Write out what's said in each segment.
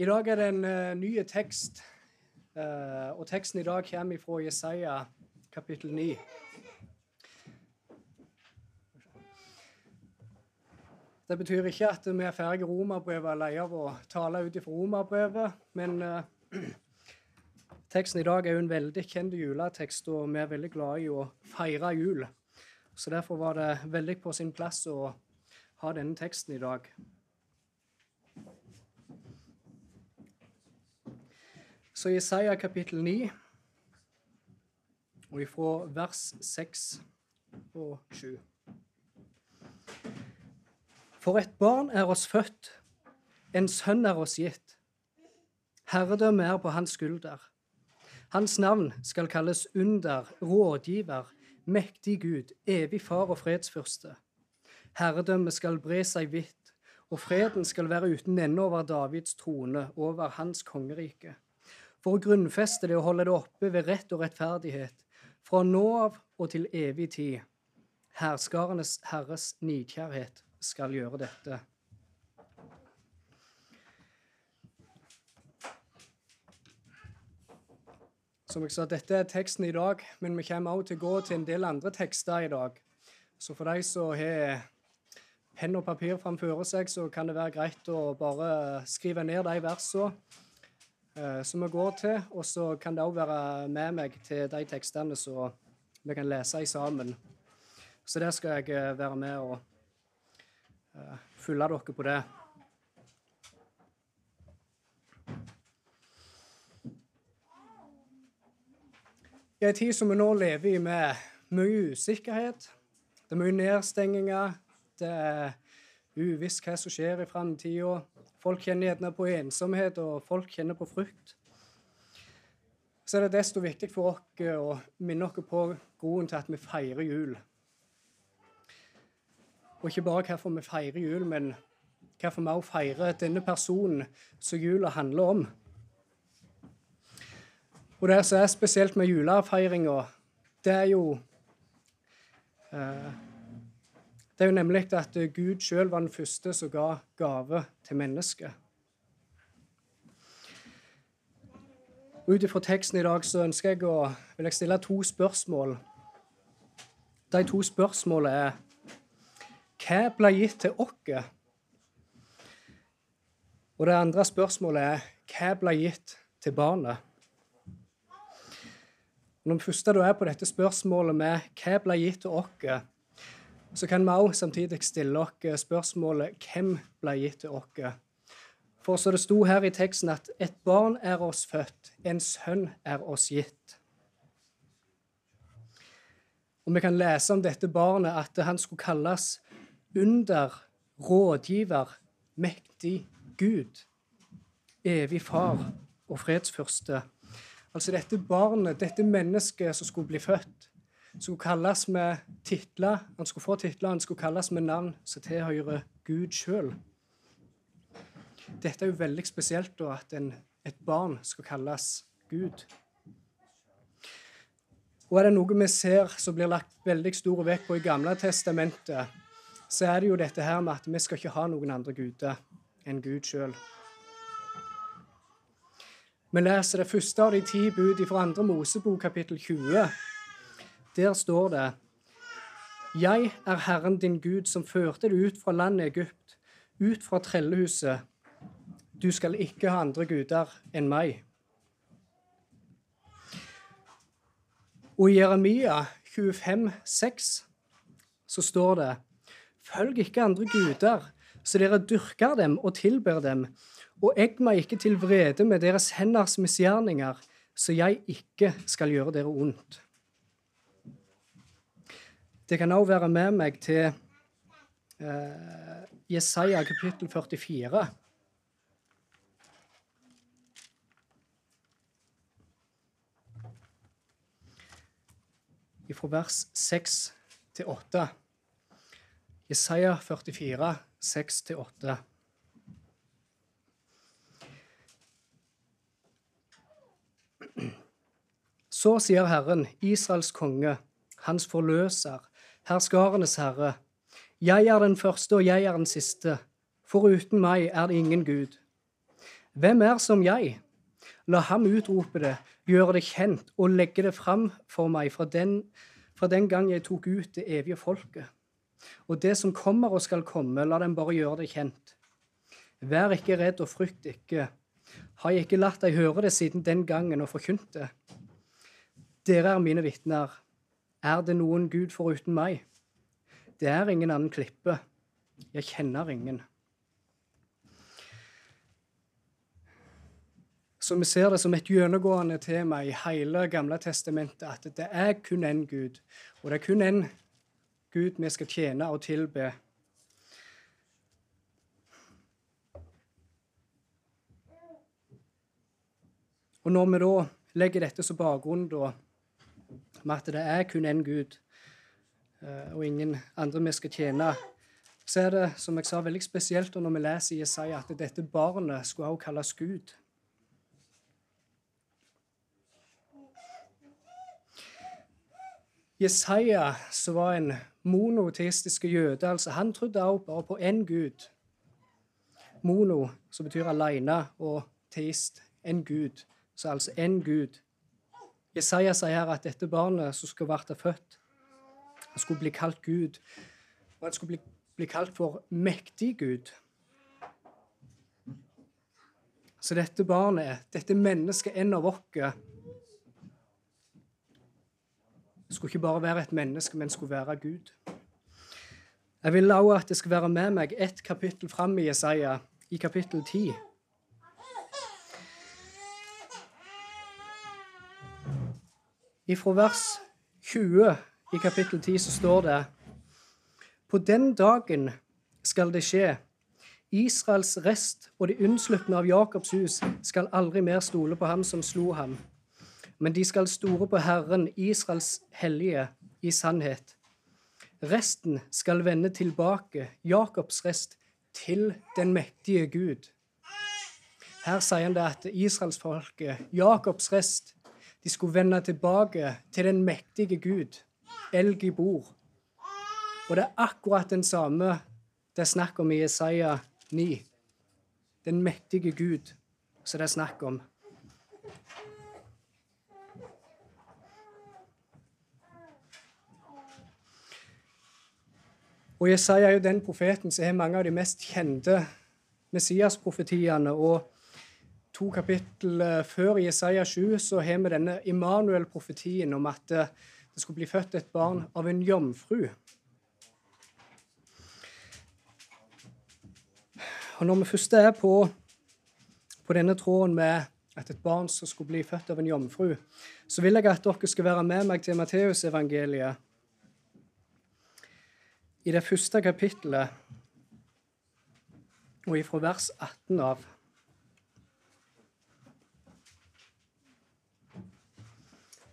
I dag er det en uh, ny tekst, uh, og teksten i dag kommer fra Jesaja kapittel 9. Det betyr ikke at vi er ferdig romerbrevet eller lei av å tale ut ifra romerbrevet, men uh, teksten i dag er jo en veldig kjent juletekst, og vi er veldig glad i å feire jul. Så derfor var det veldig på sin plass å ha denne teksten i dag. Så Jesaja kapittel 9, og ifra vers 6 og 7. For et barn er oss født, en sønn er oss gitt. Herredømme er på hans skulder. Hans navn skal kalles under, rådgiver, mektig Gud, evig far og fredsfyrste. Herredømmet skal bre seg vidt, og freden skal være uten ende over Davids trone, over hans kongerike for å grunnfeste det og holde det oppe ved rett og rettferdighet, fra nå av og til evig tid. Herskarenes Herres nidkjærhet skal gjøre dette. Som jeg sa, Dette er teksten i dag, men vi kommer også til å gå til en del andre tekster i dag. Så for de som har penn og papir framfor seg, så kan det være greit å bare skrive ned de versene som vi går til. Og så kan det òg være med meg til de tekstene som vi kan lese i sammen. Så der skal jeg eh, være med og uh, følge dere på det. I en tid som vi nå lever i med mye usikkerhet, det er mye nedstenginger, det er uvisst hva som skjer i framtida, Folk kjenner gjerne på ensomhet, og folk kjenner på frykt. Så er det desto viktig for oss å minne oss på grunnen til at vi feirer jul. Og ikke bare hvorfor vi feirer jul, men hvorfor vi også feirer denne personen som jula handler om. Og det som er spesielt med julefeiringa, det er jo eh, det er jo nemlig at Gud sjøl var den første som ga gave til mennesket. Ut ifra teksten i dag så ønsker jeg å vil jeg stille to spørsmål. De to spørsmålene er Hva ble gitt til oss? Og det andre spørsmålet er Hva ble gitt til barnet? Når vi du er på dette spørsmålet med hva ble gitt til oss, så kan vi òg samtidig stille oss spørsmålet hvem ble gitt til oss? For så det sto her i teksten at et barn er oss født, en sønn er oss gitt. Og vi kan lese om dette barnet at han skulle kalles under, rådgiver, mektig Gud, evig far og fredsfyrste. Altså dette barnet, dette mennesket som skulle bli født, skulle kalles med titler, han skulle få titler, han skulle kalles med navn som tilhører Gud sjøl. Dette er jo veldig spesielt, da, at en, et barn skal kalles Gud. Og er det noe vi ser som blir lagt veldig stor vekt på i Gamle testamentet, så er det jo dette her med at vi skal ikke ha noen andre guder enn Gud sjøl. Vi leser det første av de ti bud fra andre Mosebok, kapittel 20. Der står det Jeg er Herren din Gud, som førte deg ut fra landet Egypt, ut fra trellehuset. Du skal ikke ha andre guder enn meg. Og i Jeremia 25, 6, så står det Følg ikke andre guder, så dere dyrker dem og tilber dem, og egg meg ikke til vrede med deres henders misgjerninger, så jeg ikke skal gjøre dere ondt. Det kan òg være med meg til eh, Jesaja kapittel 44. Fra vers 6 til 8. Jesaja 44, 6 til 8. Så sier Herren, Israels konge, hans forløser, herskarenes herre. Jeg er den første, og jeg er den siste. Foruten meg er det ingen Gud. Hvem er som jeg? La ham utrope det, gjøre det kjent og legge det fram for meg fra den, fra den gang jeg tok ut det evige folket. Og det som kommer og skal komme, la dem bare gjøre det kjent. Vær ikke redd og frykt ikke. Har jeg ikke latt deg høre det siden den gangen og forkynt det? Dere er mine vitner. Er det noen Gud foruten meg? Det er ingen annen klippe. Jeg kjenner ingen. Så vi ser det som et gjennomgående tema i hele Gamle testamentet at det er kun én Gud. Og det er kun én Gud vi skal tjene og tilbe. Og når vi da legger dette som bakgrunn da, med at det er kun én Gud eh, og ingen andre vi skal tjene, så er det som jeg sa, veldig spesielt når vi leser Jesaja at dette barnet skulle også kalles Gud. Jesaja, som var en monoteistisk jøde, altså han trodde også bare på én gud. Mono, som betyr alene, og teist, en gud. Så altså én gud. Jesaja sier at dette barnet som skulle vært født, han skulle bli kalt Gud. Og han skulle bli, bli kalt for mektig Gud. Så dette barnet, dette mennesket, en av oss skulle ikke bare være et menneske, men skulle være Gud. Jeg vil også at det skal være med meg ett kapittel fram i Jesaja, i kapittel 10. Fra vers 20 i kapittel 10 så står det På den dagen skal det skje. Israels rest og de unnslupne av Jakobs hus skal aldri mer stole på ham som slo ham men de skal store på Herren, Israels hellige, i sannhet. Resten skal vende tilbake, Jakobs rest, til den mektige Gud. Her sier han det at israelsfolket, Jakobs rest, de skulle vende tilbake til den mektige Gud, El Gibor. Og det er akkurat den samme det er snakk om i Jesaja 9. Den mektige Gud som det er snakk om. Og Jesaja er jo den profeten som har mange av de mest kjente Messias-profetiene. Og to kapittel eh, før i Jesaja 7 så har vi denne Immanuel-profetien om at eh, det skulle bli født et barn av en jomfru. Og Når vi først er på, på denne tråden med at et barn som skulle bli født av en jomfru, så vil jeg at dere skal være med meg til Matteusevangeliet i det første kapittelet og ifra vers 18 av.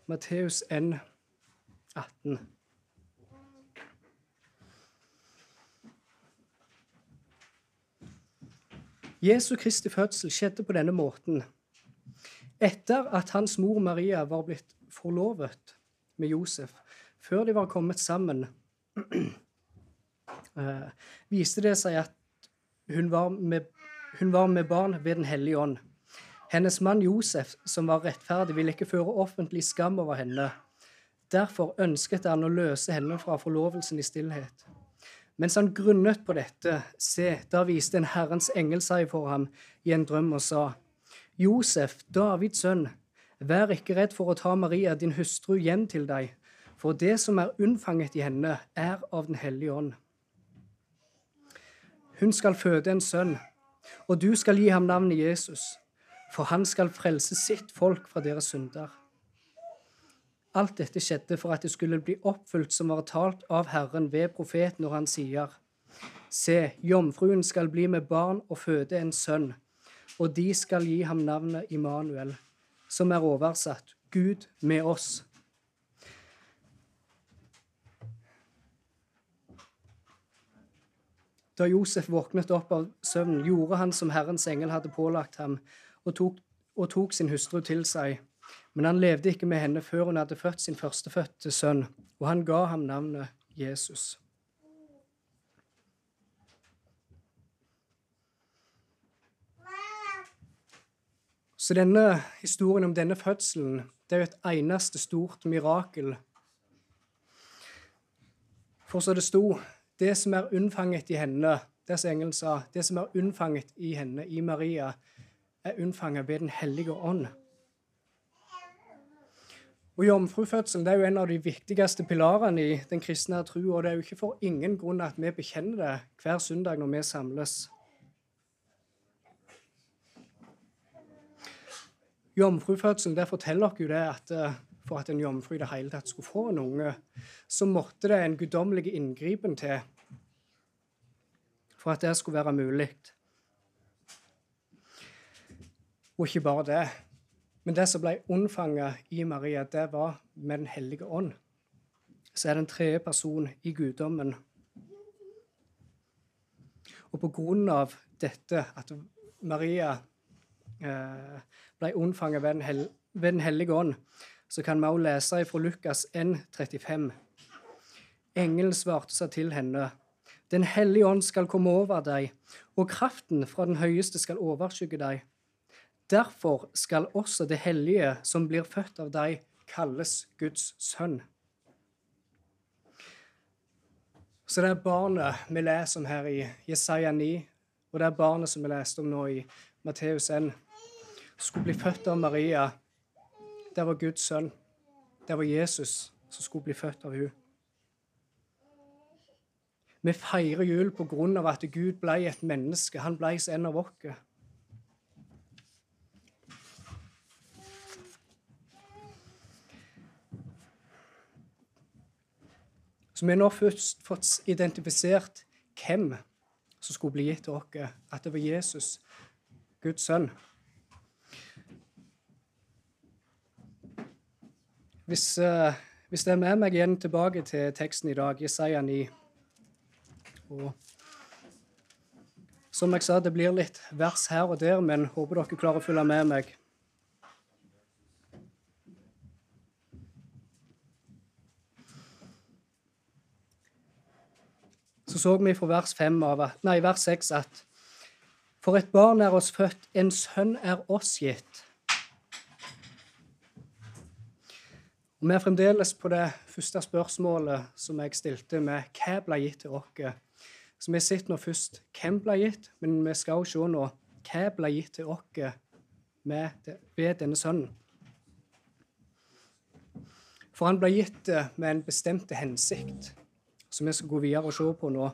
Matteus 1, 18. Jesu Kristi fødsel skjedde på denne måten. Etter at hans mor Maria var blitt forlovet med Josef, før de var kommet sammen eh, viste det seg at hun var, med, hun var med barn ved Den hellige ånd. Hennes mann Josef, som var rettferdig, ville ikke føre offentlig skam over henne. Derfor ønsket han å løse henne fra forlovelsen i stillhet. Mens han grunnet på dette, se, da viste en Herrens engel seg for ham i en drøm og sa, Josef, Davids sønn, vær ikke redd for å ta Maria, din hustru, hjem til deg, for det som er unnfanget i henne, er av Den hellige ånd. Hun skal føde en sønn, og du skal gi ham navnet Jesus, for han skal frelse sitt folk fra deres synder. Alt dette skjedde for at det skulle bli oppfylt som var talt av Herren ved profeten når han sier:" Se, jomfruen skal bli med barn og føde en sønn, og de skal gi ham navnet Immanuel, som er oversatt Gud med oss. Da Josef våknet opp av søvnen, gjorde han som Herrens engel hadde pålagt ham, og tok, og tok, sin hustru til seg. Men han levde ikke med henne før hun hadde født sin førstefødte sønn, og han ga ham navnet Jesus. Så denne historien om denne fødselen det er jo et eneste stort mirakel. For så det sto, det som er unnfanget i henne, det som engelen sa, det som er unnfanget i henne, i Maria, er unnfanget ved Den hellige ånd. Og Jomfrufødselen det er jo en av de viktigste pilarene i den kristne tro, og det er jo ikke for ingen grunn at vi bekjenner det hver søndag når vi samles. Jomfrufødselen det forteller oss jo det at eh, for at en jomfru i det hele tatt skulle få en unge, så måtte det en guddommelig inngripen til for at det skulle være mulig. Og ikke bare det. Men det som ble unnfanga i Maria, det var med Den hellige ånd. Så er det en tredje person i guddommen. Og på grunn av dette, at Maria eh, ble unnfanga ved ved den hellige ånd, så kan vi også lese fra Lukas 1, 35. Engelen svarte seg til henne. Den hellige ånd skal komme over deg, og kraften fra den høyeste skal overskygge deg. Derfor skal også det hellige som blir født av deg, kalles Guds sønn. Så det er barnet vi leser om her i Jesaja 9, og det er barnet som vi leste om nå i Matteus 1, skulle bli født av Maria. Det var Guds sønn. Det var Jesus som skulle bli født av henne. Vi feirer jul på grunn av at Gud ble et menneske. Han ble en av oss. Så vi har nå først fått identifisert hvem som skulle bli gitt til oss. At det var Jesus, Guds sønn. Hvis, uh, hvis det er med meg igjen tilbake til teksten i dag, Jesaja 9 og Som jeg sa, det blir litt vers her og der, men håper dere klarer å følge med meg. Så så vi fra vers, 5 av, nei, vers 6 at For et barn er oss født, en sønn er oss gitt. Og Vi er fremdeles på det første spørsmålet som jeg stilte, med hva ble gitt til oss? Så vi sitter nå først hvem ble gitt, men vi skal også se nå hva ble gitt til oss ved denne sønnen. For han ble gitt med en bestemt hensikt som vi skal gå videre og se på nå.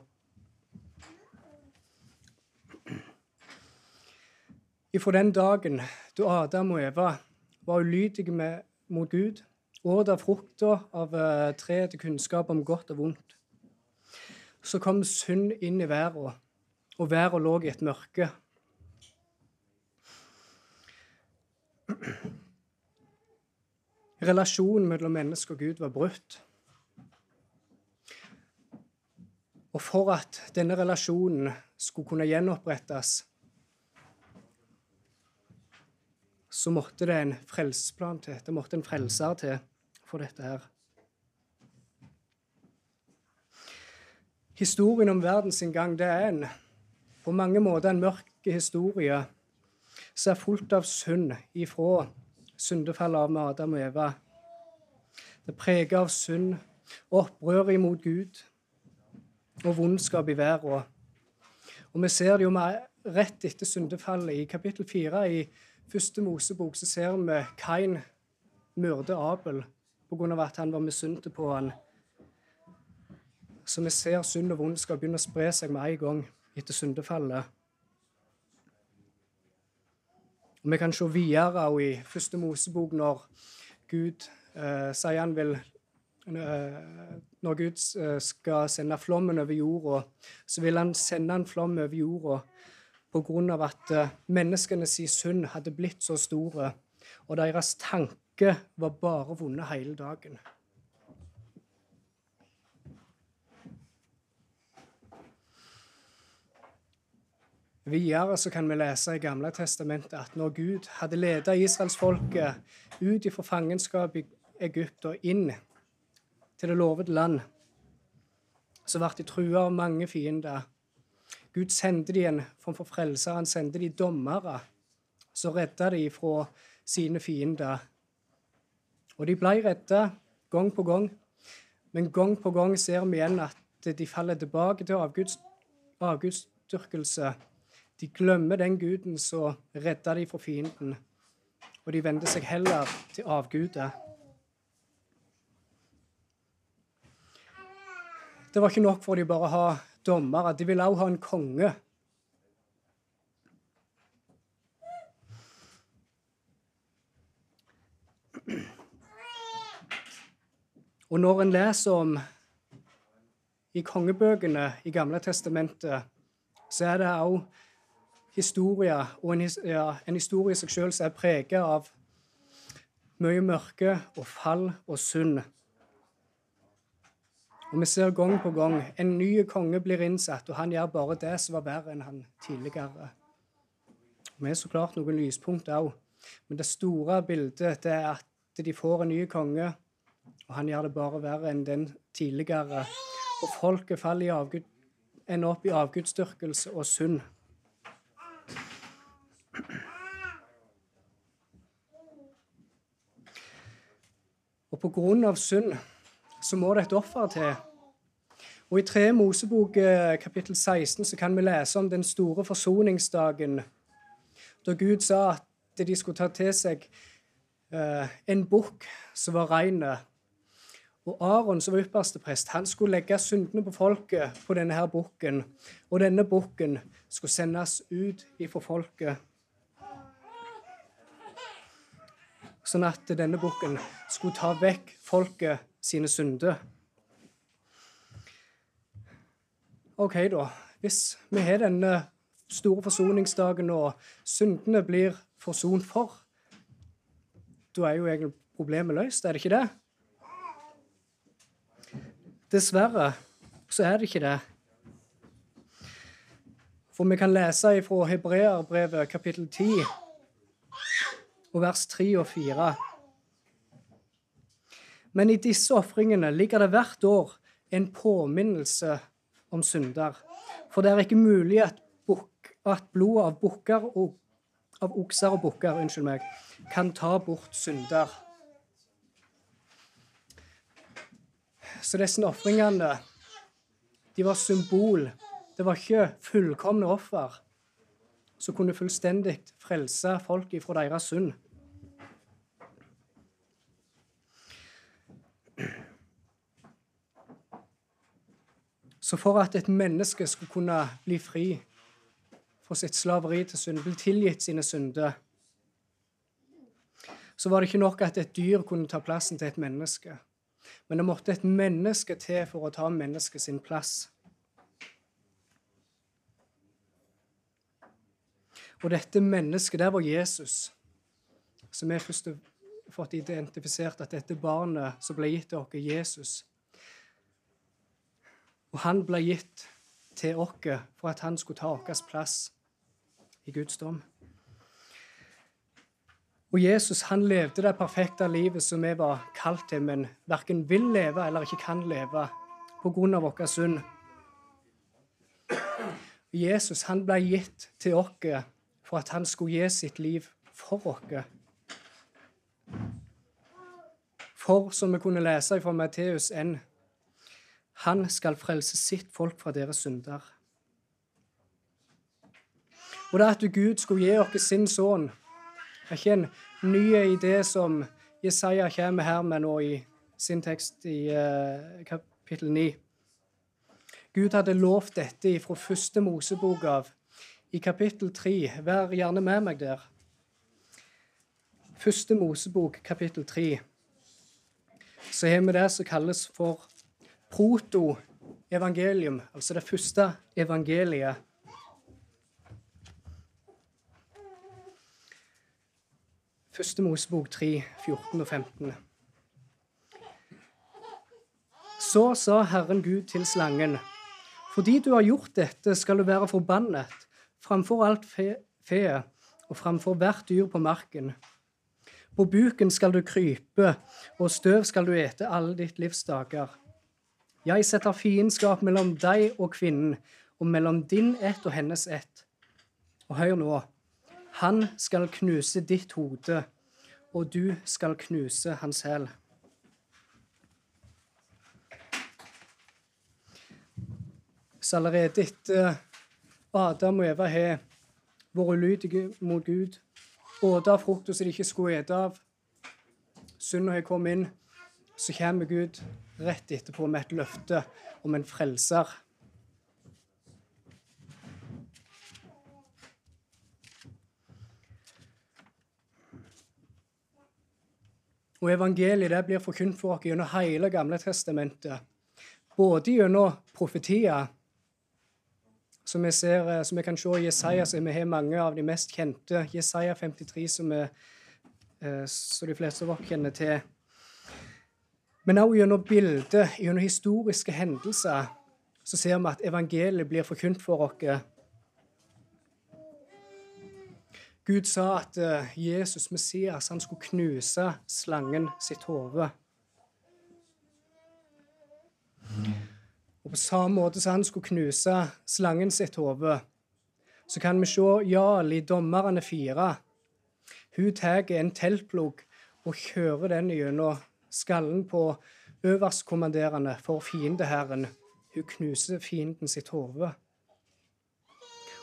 Ifra den dagen da Adam og Eva var ulydige mot Gud, og da frukta av uh, treet til kunnskap om godt og vondt, så kom synd inn i verden, og verden lå i et mørke. Relasjonen mellom menneske og Gud var brutt. Og for at denne relasjonen skulle kunne gjenopprettes, så måtte det en frelsesplan til. Det måtte en frelser til for dette her. Historien om verdens gang det er en på mange måter en mørk historie som er fullt av synd ifra syndefallet av Adam og Eva. Det preget av synd, opprør imot Gud, og vondskap i verden. Og vi ser det jo rett etter syndefallet. I kapittel 4 i første Mosebok så ser vi Kain myrde Abel pga. at han var misunnelig på han. Så vi ser synd og vondskap begynne å spre seg med en gang etter syndefallet. Og Vi kan se videre i første Mosebok når Gud eh, sier han vil når Gud eh, skal sende flommen over jorda, så vil han sende en flom over jorda pga. at menneskene sin synd hadde blitt så store, og deres tanke var bare vonde hele dagen. Videre så kan vi lese i Gamle testamentet at når Gud hadde ledet israelsfolket ut fra fangenskapet i Egypt og inn til det lovede land, så ble de trua av mange fiender. Gud sendte de en form for frelser. Han sendte de dommere som redda de fra sine fiender. Og de ble redda gang på gang, men gang på gang ser vi igjen at de faller tilbake til avguds, avgudsdyrkelse. De glemmer den guden som redda de fra fienden, og de vender seg heller til avguder. Det var ikke nok for de bare å ha dommere. De ville også ha en konge. Og når en leser om i kongebøkene i Gamle testamentet, så er det òg historie, og en, ja, en historie i seg sjøl som er preget av mye mørke og fall og synd. Og vi ser gang på gang en ny konge blir innsatt, og han gjør bare det som var verre enn han tidligere. Vi er så klart noen lyspunkt òg, men det store bildet det er at de får en ny konge, og han gjør det bare verre enn den tidligere. Og folket faller i avgud, ender opp i avgudsdyrkelse og synd. Og på grunn av synd så må det et offer til. Og I 3 Mosebok eh, kapittel 16 så kan vi lese om den store forsoningsdagen, da Gud sa at de skulle ta til seg eh, en bukk som var rein. Og Aron, som var ypperste prest, han skulle legge syndene på folket på denne her bukken. Og denne bukken skulle sendes ut ifra folket. Sånn at denne bukken skulle ta vekk folket sine synder. OK, da. Hvis vi har denne store forsoningsdagen og syndene blir forsont for, da er jo egentlig problemet løst, er det ikke det? Dessverre så er det ikke det. For vi kan lese fra Hebreerbrevet kapittel 10 og vers 3 og 4. Men i disse ofringene ligger det hvert år en påminnelse om synder. For det er ikke mulig at, at blodet av av okser og bukker kan ta bort synder. Så disse ofringene de var symbol. Det var ikke fullkomne offer som kunne fullstendig frelse folk ifra deres synd. Så for at et menneske skulle kunne bli fri fra sitt slaveri til synd, bli tilgitt sine synder, så var det ikke nok at et dyr kunne ta plassen til et menneske. Men det måtte et menneske til for å ta mennesket sin plass. Og dette mennesket, der var Jesus. som vi har fått identifisert at dette barnet som ble gitt til oss, Jesus, og han ble gitt til oss for at han skulle ta vår plass i Guds dom. Og Jesus han levde det perfekte livet som vi var kalt til, men verken vil leve eller ikke kan leve pga. vår synd. Jesus han ble gitt til oss for at han skulle gi sitt liv for oss. For, som vi kunne lese fra Matteus 1, han skal frelse sitt folk fra deres synder. Og det at Gud skulle gi oss sin sønn, er ikke en ny idé som Jesaja kommer her med nå i sin tekst i uh, kapittel 9. Gud hadde lovt dette fra første Mosebok av, i kapittel 3. Vær gjerne med meg der. Første Mosebok, kapittel 3. Så har vi det som kalles for proto-evangelium, altså det første evangeliet. Første Mosebok 3, 14 og 15. Så sa Herren Gud til slangen, fordi du har gjort dette, skal du være forbannet framfor alt fe, fe og framfor hvert dyr på marken. På buken skal du krype, og støv skal du ete alle ditt livs dager. Jeg setter fiendskap mellom deg og kvinnen, og mellom din ett og hennes ett. Og hør nå. Han skal knuse ditt hode, og du skal knuse hans hæl. Så allerede etter Adam og Eva har vært ulydige mot Gud, åte av frukta som de ikke skulle spise av, synda har kommet inn, så kommer Gud rett etterpå med et løfte om en frelser. Og Evangeliet det blir forkynt for oss gjennom hele Gamle testamentet. Både gjennom profetier, som vi, ser, som vi kan se i Jesaja, så vi har mange av de mest kjente. Jesaja 53, som, er, eh, som de fleste av oss kjenner til. Men også gjennom bilder, gjennom historiske hendelser, så ser vi at evangeliet blir forkynt for oss Gud sa at eh, Jesus, Messias, han skulle knuse slangen sitt hode. Og på samme måte som han skulle knuse slangen sitt hode, så kan vi se Jarl i Dommerne fire. Hun tar en teltplugg og kjører den gjennom skallen på øverstkommanderende for fiendeherren. Hun knuser fienden sitt hode.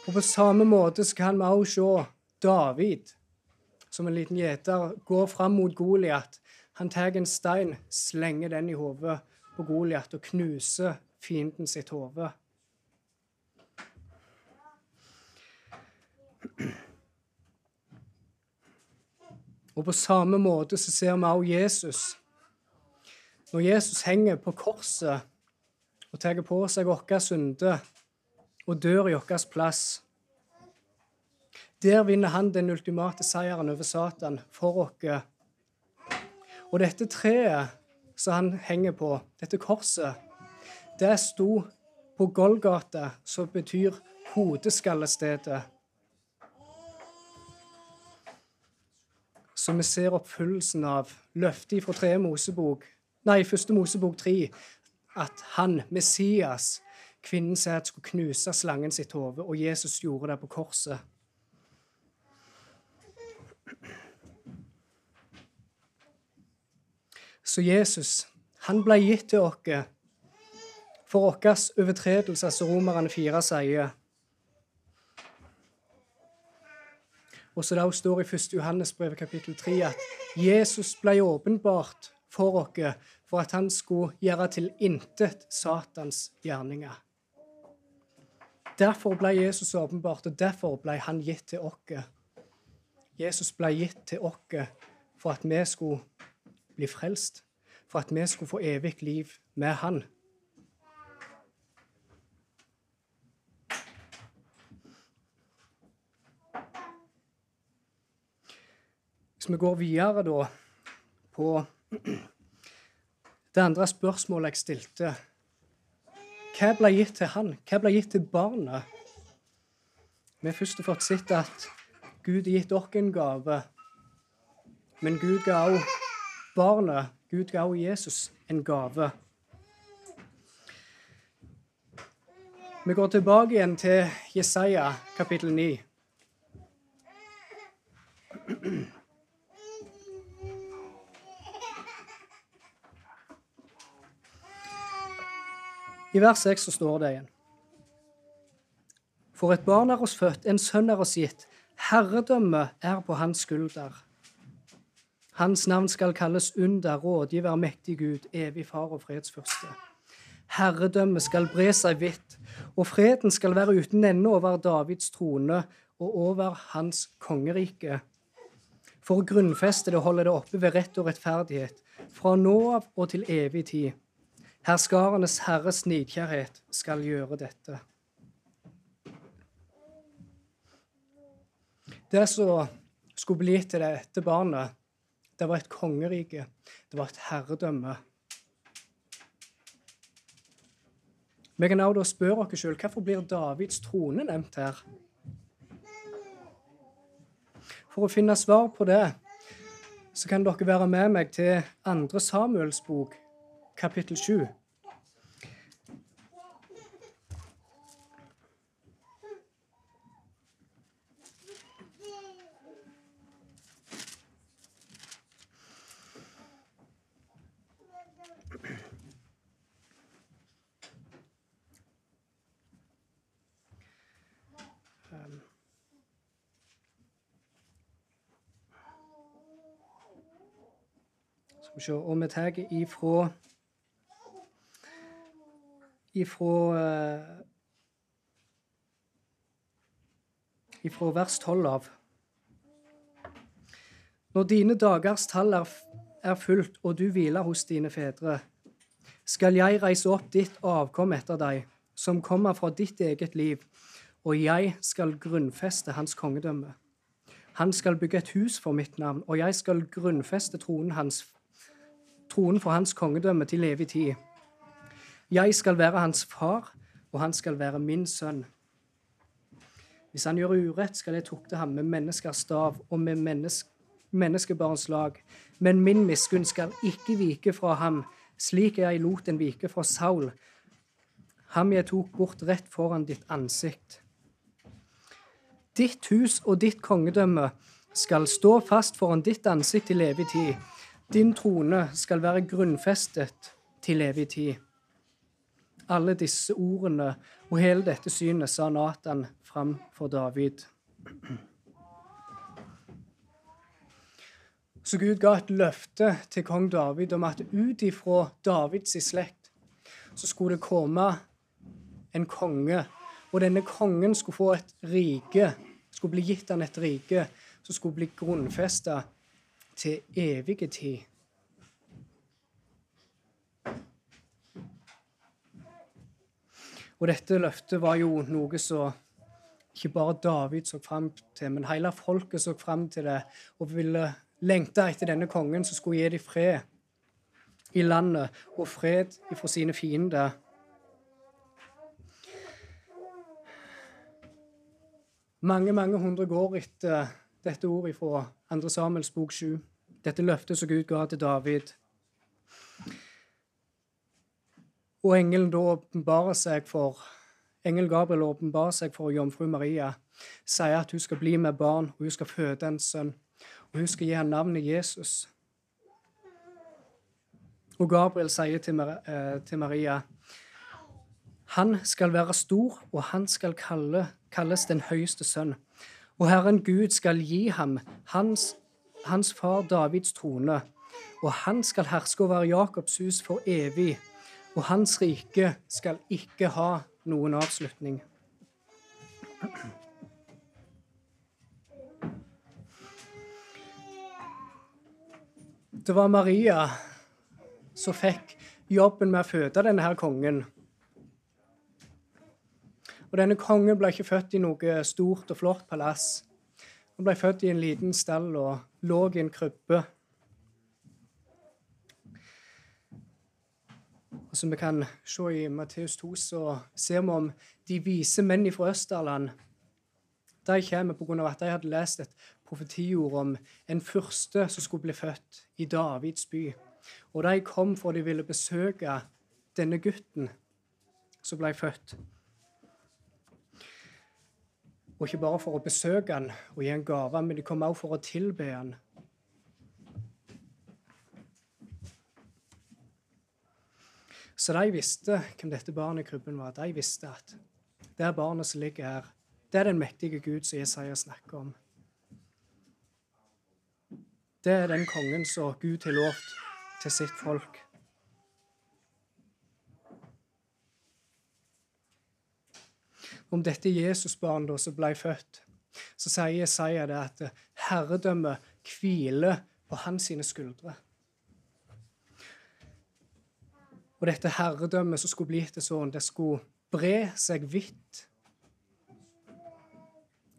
Og på samme måte kan vi også se David, som en liten gjeter, går fram mot Goliat. Han tar en stein, slenger den i hodet på Goliat og knuser fienden sitt hode. Og på samme måte så ser vi også Jesus. Når Jesus henger på korset og tar på seg våre synder og dør i vår plass, der vinner han den ultimate seieren over Satan for oss. Og dette treet som han henger på, dette korset, det sto på Golgata, som betyr hodeskallestedet. Som vi ser oppfyllelsen av løftet fra tre Mosebok, nei, første Mosebok tre, at han, Messias, kvinnen at skulle knuse slangen sitt hode, og Jesus gjorde det på korset. Så Jesus, han ble gitt til oss for våre overtredelser, som Romerne 4 sier. Og så det også står i 1. Johannes brev kapittel 3 at Jesus ble åpenbart for oss for at han skulle gjøre til intet Satans gjerninger. Derfor ble Jesus åpenbart, og derfor ble han gitt til oss. Jesus ble gitt til oss for at vi skulle bli frelst, for at vi skulle få evig liv med Han. Hvis vi går videre da på det andre spørsmålet jeg stilte Hva ble gitt til han? Hva ble gitt til barnet? Vi har først fått sett at Gud har gitt oss en gave, men Gud ga òg barnet, Gud ga òg Jesus en gave. Vi går tilbake igjen til Jesaja kapittel 9. I vers 6 så står det igjen. For et barn er oss født, en sønn er oss gitt. Herredømmet er på hans skulder. Hans navn skal kalles under, rådgiver, mektig Gud, evig far og fredsfyrste. Herredømmet skal bre seg vidt, og freden skal være uten ende over Davids trone og over hans kongerike. For å grunnfeste det holder holde det oppe ved rett og rettferdighet, fra nå av og til evig tid. Herskarenes Herres nidkjærhet skal gjøre dette. Det som skulle bli til dette barnet, det var et kongerike. Det var et herredømme. Vi kan også spørre oss sjøl hvorfor blir Davids trone nevnt her? For å finne svar på det så kan dere være med meg til 2. Samuels bok, kapittel 7. Skal vi se Og vi tar ifra Ifra eh, Ifra vers 12 av. Når dine dagers tall er, er fullt, og du hviler hos dine fedre, skal jeg reise opp ditt avkom etter deg, som kommer fra ditt eget liv, og jeg skal grunnfeste hans kongedømme. Han skal bygge et hus for mitt navn, og jeg skal grunnfeste tronen, hans, tronen for hans kongedømme til evig tid. Jeg skal være hans far, og han skal være min sønn. Hvis han gjør urett, skal jeg tukte ham med menneskers stav og med menneske, menneskebarns lag. Men min miskunn skal ikke vike fra ham, slik jeg lot den vike fra Saul, ham jeg tok bort rett foran ditt ansikt. Ditt hus og ditt kongedømme skal stå fast foran ditt ansikt til evig tid. Din trone skal være grunnfestet til evig tid. Alle disse ordene og hele dette synet sa Natan fram for David. Så Gud ga et løfte til kong David om at ut ifra Davids slekt så skulle det komme en konge. Og denne kongen skulle få et rike, skulle bli gitt han et rike som skulle bli grunnfesta til evige tid. Og dette løftet var jo noe som ikke bare David så fram til, men hele folket så fram til det og ville lengte etter denne kongen som skulle gi dem fred i landet og fred ifra sine fiender. Mange, mange hundre går etter dette ordet fra 2. Samuels bok 7. Dette løftet som Gud ga til David. Og engelen da åpenbarer seg for Engel Gabriel åpenbarer seg for jomfru Maria, sier at hun skal bli med barn, og hun skal føde en sønn. Og hun skal gi ham navnet Jesus. Og Gabriel sier til, eh, Maria han skal være stor, og han skal kalle, kalles den høyeste sønn. Og Herren Gud skal gi ham hans, hans far Davids trone, og han skal herske over Jakobs hus for evig, og hans rike skal ikke ha noen avslutning. Det var Maria som fikk jobben med å føde denne her kongen. Og denne kongen ble ikke født i noe stort og flott palass. Han ble født i en liten stall og lå i en krybbe. Og Som vi kan se i Matteus 2, så ser vi om de vise menn fra Østerland. De kommer pga. at de hadde lest et profetiord om en fyrste som skulle bli født i Davids by. Og de kom for de ville besøke denne gutten som ble født. Og ikke bare for å besøke han og gi en gave, men de kom også for å tilbe han. Så de visste hvem dette barnet i krybben var. De visste at det er barnet som ligger her, det er den mektige Gud som Jesaja snakker om. Det er den kongen som Gud har lovt til sitt folk. Om dette Jesusbarnet som ble født, så sier Jesaja det at herredømmet hviler på hans skuldre. Og dette herredømmet som skulle bli til sånn, det skulle bre seg vidt.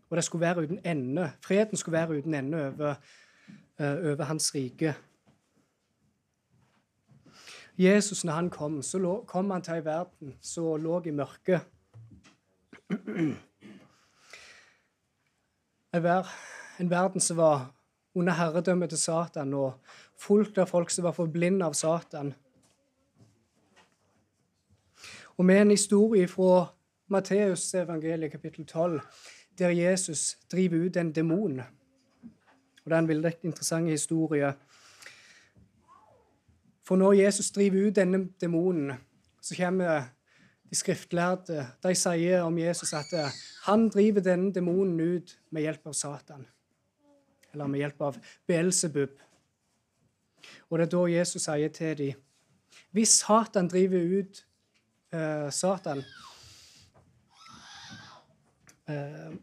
Og det skulle være uten ende. Freden skulle være uten ende over, uh, over hans rike. Jesus, når han kom, så lå, kom han til ei verden som lå i mørket. En verden som var under herredømmet til Satan, og fullt av folk som var forblindet av Satan. Og med en historie fra Matteus evangeliet kapittel 12, der Jesus driver ut en demon. Og Det er en veldig interessant historie. For når Jesus driver ut denne demonen, så kommer de skriftlærde De sier om Jesus at han driver denne demonen ut med hjelp av Satan. Eller med hjelp av Beelzebub. Og det er da Jesus sier til dem Hvis Satan driver ut uh, Satan uh,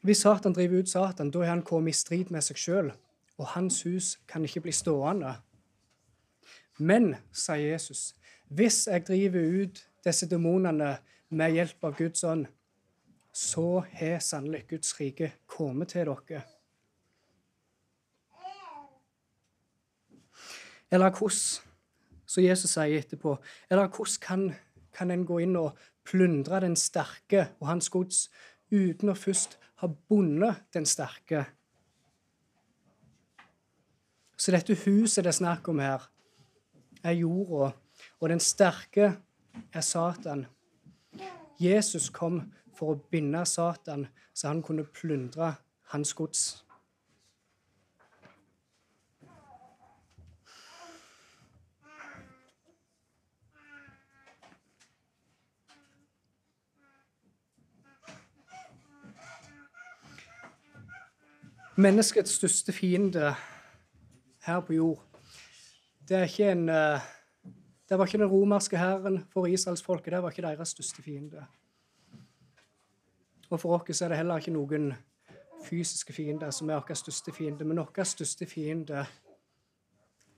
Hvis Satan driver ut Satan, da er han kommet i strid med seg sjøl, og hans hus kan ikke bli stående. Men, sier Jesus, hvis jeg driver ut disse demonene med hjelp av Guds ånd, så har sannelig Guds rike kommet til dere. Eller hvordan, som Jesus sier etterpå, eller hvordan kan, kan en gå inn og plundre den sterke og hans gods uten å først ha bundet den sterke? Så dette huset det er snakk om her, er jorda, og den sterke er Satan. Jesus kom for å binde Satan, så han kunne plundre hans gods. Menneskets største fiende her på jord, det, en, eh, det var ikke den romerske hæren for israelsfolket. Det var ikke deres største fiende. Og for oss er det heller ikke noen fysiske fiender som er vår største fiende. Men vår største fiende,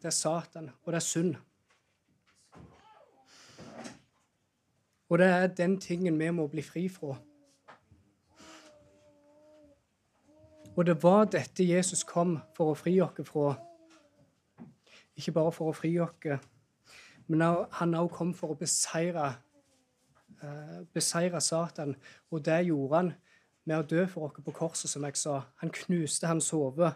det er Satan, og det er synd. Og det er den tingen vi må bli fri fra. Og det var dette Jesus kom for å fri oss fra. Ikke bare for å fri oss, men han òg kom for å beseire, uh, beseire Satan. Og det gjorde han med å dø for oss på korset, som jeg sa. Han knuste hans hode.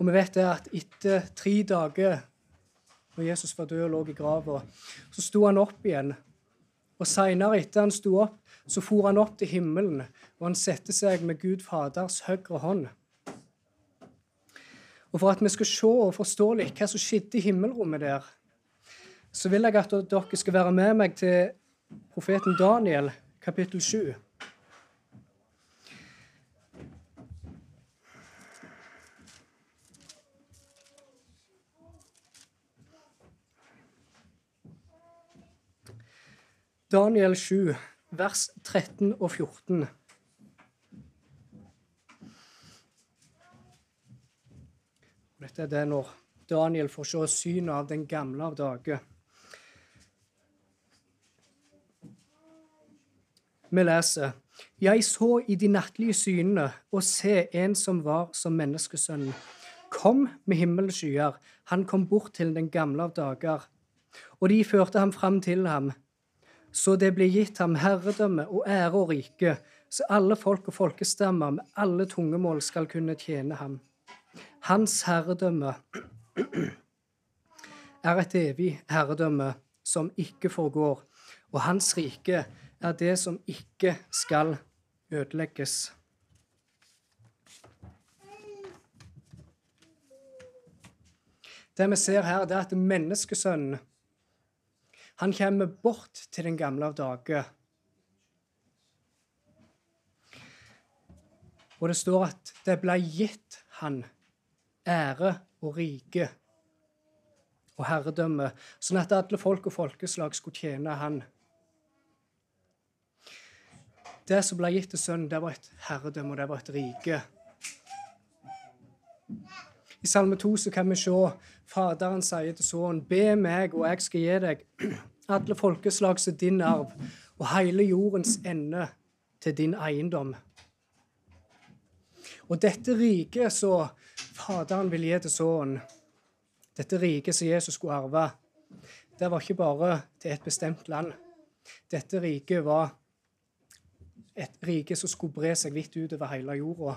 Og vi vet det at etter tre dager, når Jesus var død og lå i grava, så sto han opp igjen. Og seinere, etter han sto opp, så for han opp til himmelen, og han satte seg med Gud Faders høyre hånd. Og For at vi skal se og forstå litt hva som skjedde i himmelrommet der, så vil jeg at dere skal være med meg til profeten Daniel, kapittel 7. Daniel 7, vers 13 og 14. Dette er det når Daniel får se synet av den gamle av dage. Vi leser Jeg så i de nattlige synene og se en som var som menneskesønnen. Kom med himmelens skyer. Han kom bort til den gamle av dager. Og de førte ham fram til ham så det ble gitt ham herredømme og ære og rike, så alle folk og folkestammer med alle tungemål skal kunne tjene ham. Hans herredømme er et evig herredømme som ikke forgår, og hans rike er det som ikke skal ødelegges. Det vi ser her, det er at menneskesønnen han kommer bort til den gamle av dager. Og det står at det ble gitt han ære og rike og herredømme, sånn at alle folk og folkeslag skulle tjene han. Det som ble gitt til sønnen, det var et herredømme, og det var et rike. I Salme 2 så kan vi se Faderen sier til sønnen, be meg, og jeg skal gi deg alle folkeslag som din arv, og hele jordens ende til din eiendom. Og dette riket som Faderen vil gi til sønnen, dette riket som Jesus skulle arve, det var ikke bare til et bestemt land. Dette riket var et rike som skulle bre seg vidt utover hele jorda.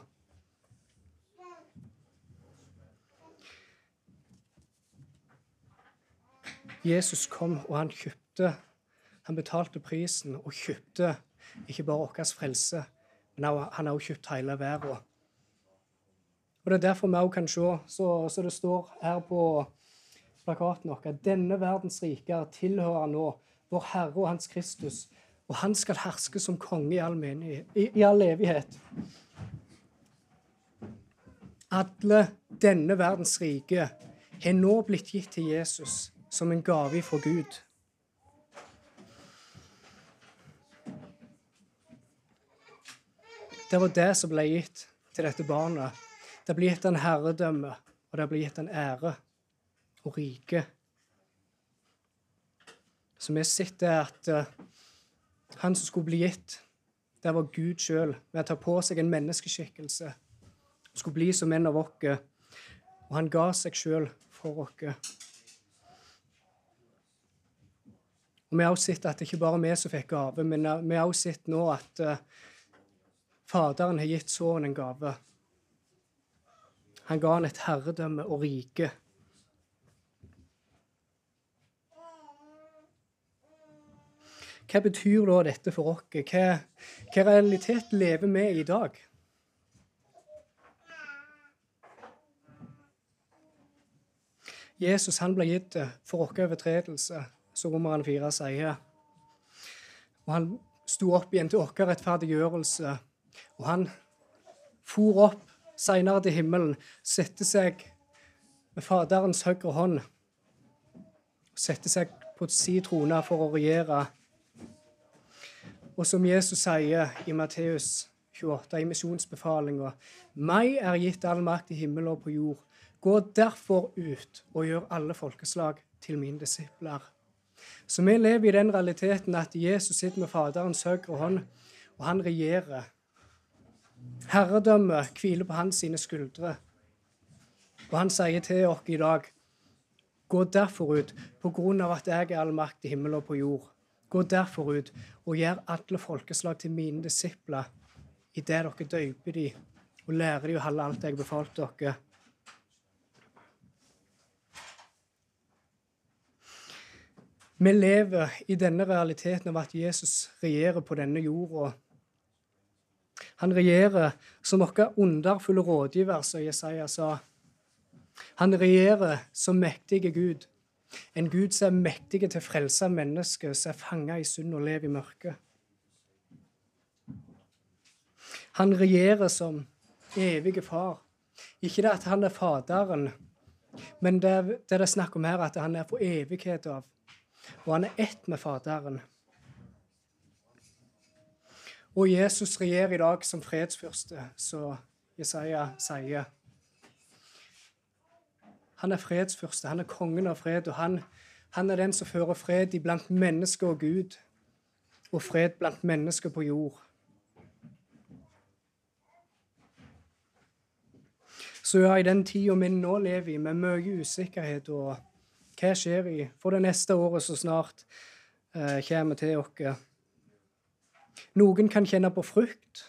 Jesus kom, og han kjøpte. Han betalte prisen og kjøpte ikke bare vår frelse, men han har også kjøpt hele verden. Og Det er derfor vi også kan se, så, så det står her på plakaten vår, at denne verdens rike tilhører nå vår Herre og Hans Kristus, og han skal herske som konge i all, menighet, i, i all evighet. Alle denne verdens rike har nå blitt gitt til Jesus som en gave fra Gud. Det var det som ble gitt til dette barnet. Det ble gitt en herredømme, og det ble gitt en ære og rike. Så vi sitter at uh, han som skulle bli gitt, det var Gud sjøl, ved å ta på seg en menneskeskikkelse. Han skulle bli som en av oss, og han ga seg sjøl for oss. Og Vi har også sett at det ikke bare vi som fikk gave, men uh, vi har også sett nå at uh, Faderen har gitt sønnen en gave. Han ga han et herredømme og rike. Hva betyr da dette for oss? Hva, hva realitet lever vi i dag? Jesus han ble gitt for vår overtredelse, som Romerne 4 sier. Og han sto opp igjen til vår rettferdiggjørelse. Og han for opp seinere til himmelen, sette seg med Faderens høyre hånd og sette seg på si trone for å regjere og som Jesus sier i Matteus 28, i misjonsbefalinga, meg er gitt all makt i himmel og på jord. Gå derfor ut og gjør alle folkeslag til mine disipler. Så vi lever i den realiteten at Jesus sitter med Faderens høyre hånd, og han regjerer. Herredømmet hviler på hans sine skuldre. Og han sier til oss i dag, gå derfor ut, på grunn av at jeg er all makt i himmel og på jord. Gå derfor ut og gjør alle folkeslag til mine disipler idet dere døyper de og lærer de å holde alt jeg befalte dere. Vi lever i denne realiteten av at Jesus regjerer på denne jorda. Han regjerer som vår underfulle rådgiver, som Jesaja sa. Han regjerer som mektige Gud. En Gud som er mektig til å frelse mennesker som er fanga i synd og lever i mørket. Han regjerer som evige far. Ikke det at han er Faderen, men det, det er snakk om her, at han er for evighet av. Og han er ett med Faderen. Og Jesus regjerer i dag som fredsfyrste, så Jesaja sier. Han er fredsfyrste, han er kongen av fred, og han, han er den som fører fred iblant mennesker og Gud, og fred blant mennesker på jord. Så ja, i den tida vi nå lever i, med mye usikkerhet og hva skjer i for det neste året som snart eh, kommer til oss Noen kan kjenne på frykt.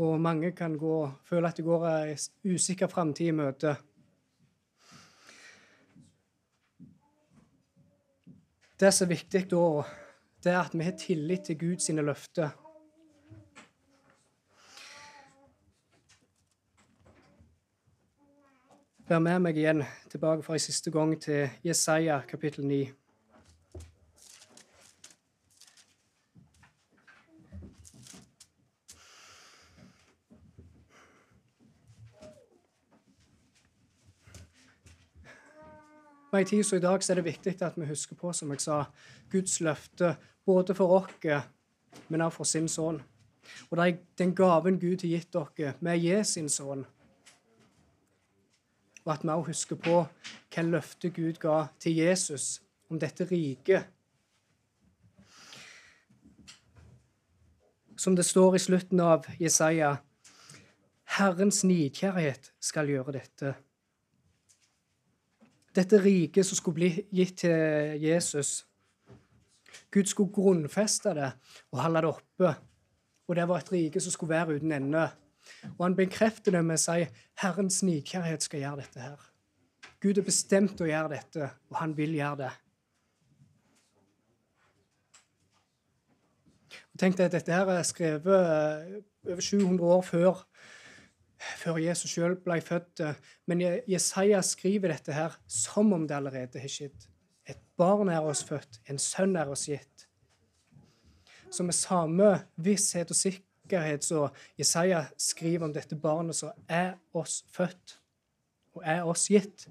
Og mange kan gå, føle at det går ei usikker framtid i møte. Det som er viktig da, det er at vi har tillit til Guds løfter. Vær med meg igjen tilbake for en siste gang til Jesaja kapittel 9. Og I tid som i dag så er det viktig at vi husker på som jeg sa, Guds løfte både for oss, men også for sin sønn. Og den gaven Gud har gitt dere med gi sin sønn. Og at vi også husker på hva løftet Gud ga til Jesus om dette riket. Som det står i slutten av Jesaja, Herrens nidkjærhet skal gjøre dette dette riket som skulle bli gitt til Jesus. Gud skulle grunnfeste det og holde det oppe. Og det var et rike som skulle være uten ende. Og han bekrefter det med å si Herrens nikjærhet skal gjøre dette her. Gud er bestemt å gjøre dette, og han vil gjøre det. Og Tenk deg at dette her er skrevet eh, over 700 år før før Jesus sjøl ble født. Men Jesaja skriver dette her som om det allerede har skjedd. Et barn er oss født, en sønn er oss gitt. Så med samme visshet og sikkerhet som Jesaja skriver om dette barnet som er oss født og er oss gitt,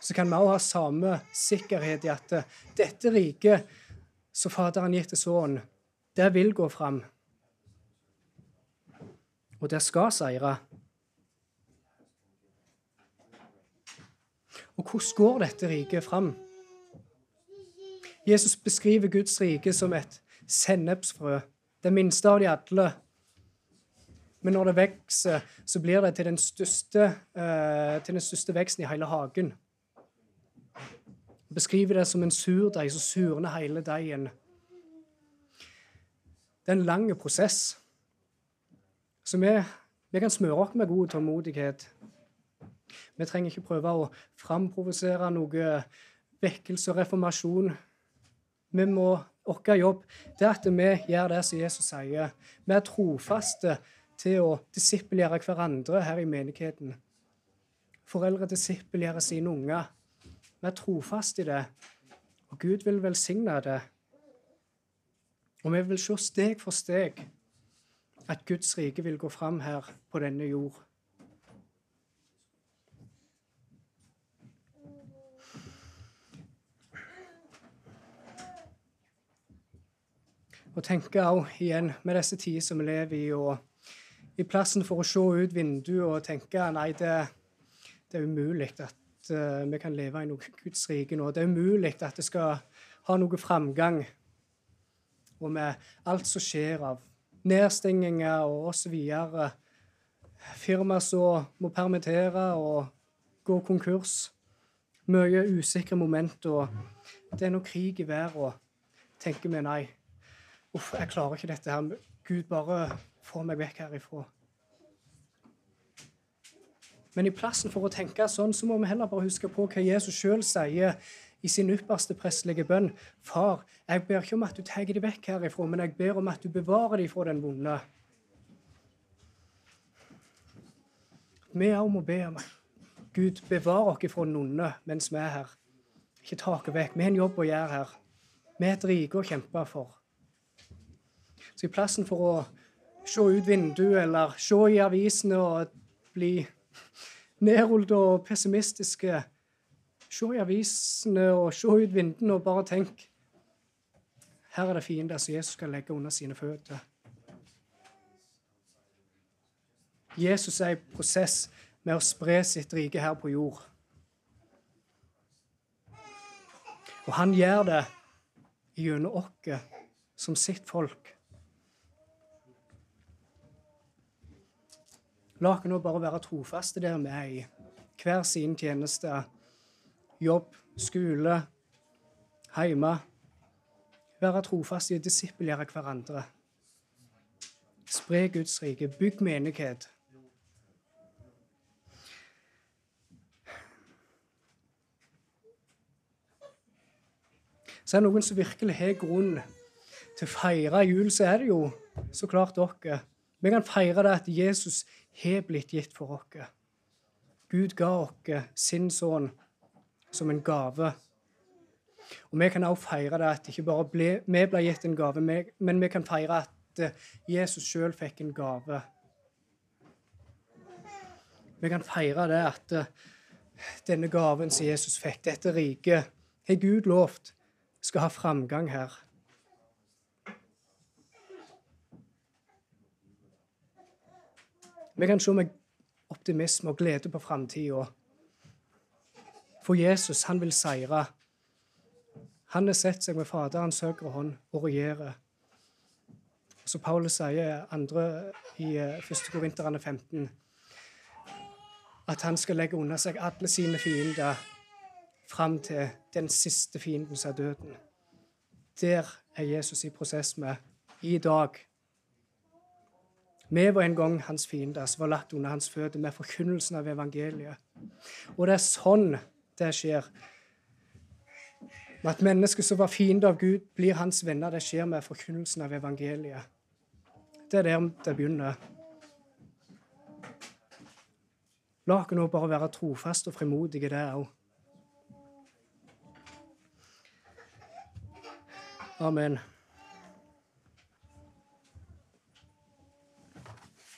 så kan vi òg ha samme sikkerhet i at dette riket som Faderen gitt til Sønnen, det vil gå fram. Og det skal seire. Og hvordan går dette riket fram? Jesus beskriver Guds rike som et sennepsfrø, det minste av de alle. Men når det vokser, så blir det til den største, eh, til den største veksten i hele hagen. Beskriver det som en surdeig som surner hele deigen. Det er en lang prosess. Så vi, vi kan smøre oss med god tålmodighet. Vi trenger ikke prøve å framprovosere noe vekkelse og reformasjon. Vi må, Vår jobb det er at vi gjør det som Jesus sier. Vi er trofaste til å disippelgjøre hverandre her i menigheten. Foreldre disippelgjør sine unger. Vi er trofaste i det, og Gud vil velsigne det. Og vi vil se steg for steg at Guds rike vil gå fram her på denne jord. Og tenke også igjen med disse tider som vi lever i, og i plassen for å se ut vinduet og tenke nei, det, det er umulig at uh, vi kan leve i noe Guds rike nå. Det er umulig at det skal ha noe framgang. Og med alt som skjer av nedstenginger og osv. Firma som må permittere og gå konkurs. Mye usikre momenter. Det er noe krig i verden. Tenker vi nei, uff, jeg klarer ikke dette her. Gud, bare få meg vekk herifra. Men i plassen for å tenke sånn, så må vi heller bare huske på hva Jesus sjøl sier i sin ypperste prestelige bønn. Far, jeg ber ikke om at du tar dem vekk herifra, men jeg ber om at du bevarer dem fra den vonde. Vi òg må be om Gud bevarer oss fra den onde mens vi er her. Ikke ta oss vekk. Vi har en jobb å gjøre her. Vi er et rike å kjempe for. Så i plassen for å se ut vinduet eller se i avisene og bli nedrullet og pessimistiske Se i avisene og se ut vinduene og bare tenk Her er det fiender som Jesus skal legge under sine føtter. Jesus er i prosess med å spre sitt rike her på jord. Og han gjør det gjennom oss som sitt folk. La oss nå bare være trofaste der vi er i hver sin tjeneste. Jobb, skole, hjemme. Være trofaste i å disippelgjøre hverandre. Spre Guds rike. Bygg menighet. Så er det noen som virkelig har grunn til å feire jul, så er det jo så klart dere. Vi kan feire det at Jesus har blitt gitt for oss. Gud ga oss sin sønn som en gave. Og Vi kan også feire det at ikke bare ble, vi ble gitt en gave, men vi kan feire at eh, Jesus sjøl fikk en gave. Vi kan feire det at eh, denne gaven som Jesus fikk, dette riket, har Gud lovt skal ha framgang her. Vi kan se med optimisme og glede på framtida. For Jesus, han vil seire. Han har sett seg med Faderens høyre hånd og regjerer. Så Paulus sier andre i 1. Eh, Korinterne 15 at han skal legge under seg alle sine fiender fram til den siste fienden som er døden. Der er Jesus i prosess med i dag. Vi var en gang hans fiender som var latt under hans føtter med forkynnelsen av evangeliet. Og det er sånn det skjer. At mennesker som var fiender av Gud, blir hans venner. Det skjer med forkynnelsen av evangeliet. Det er der det begynner. La oss nå bare være trofaste og frimodige, det òg. Amen.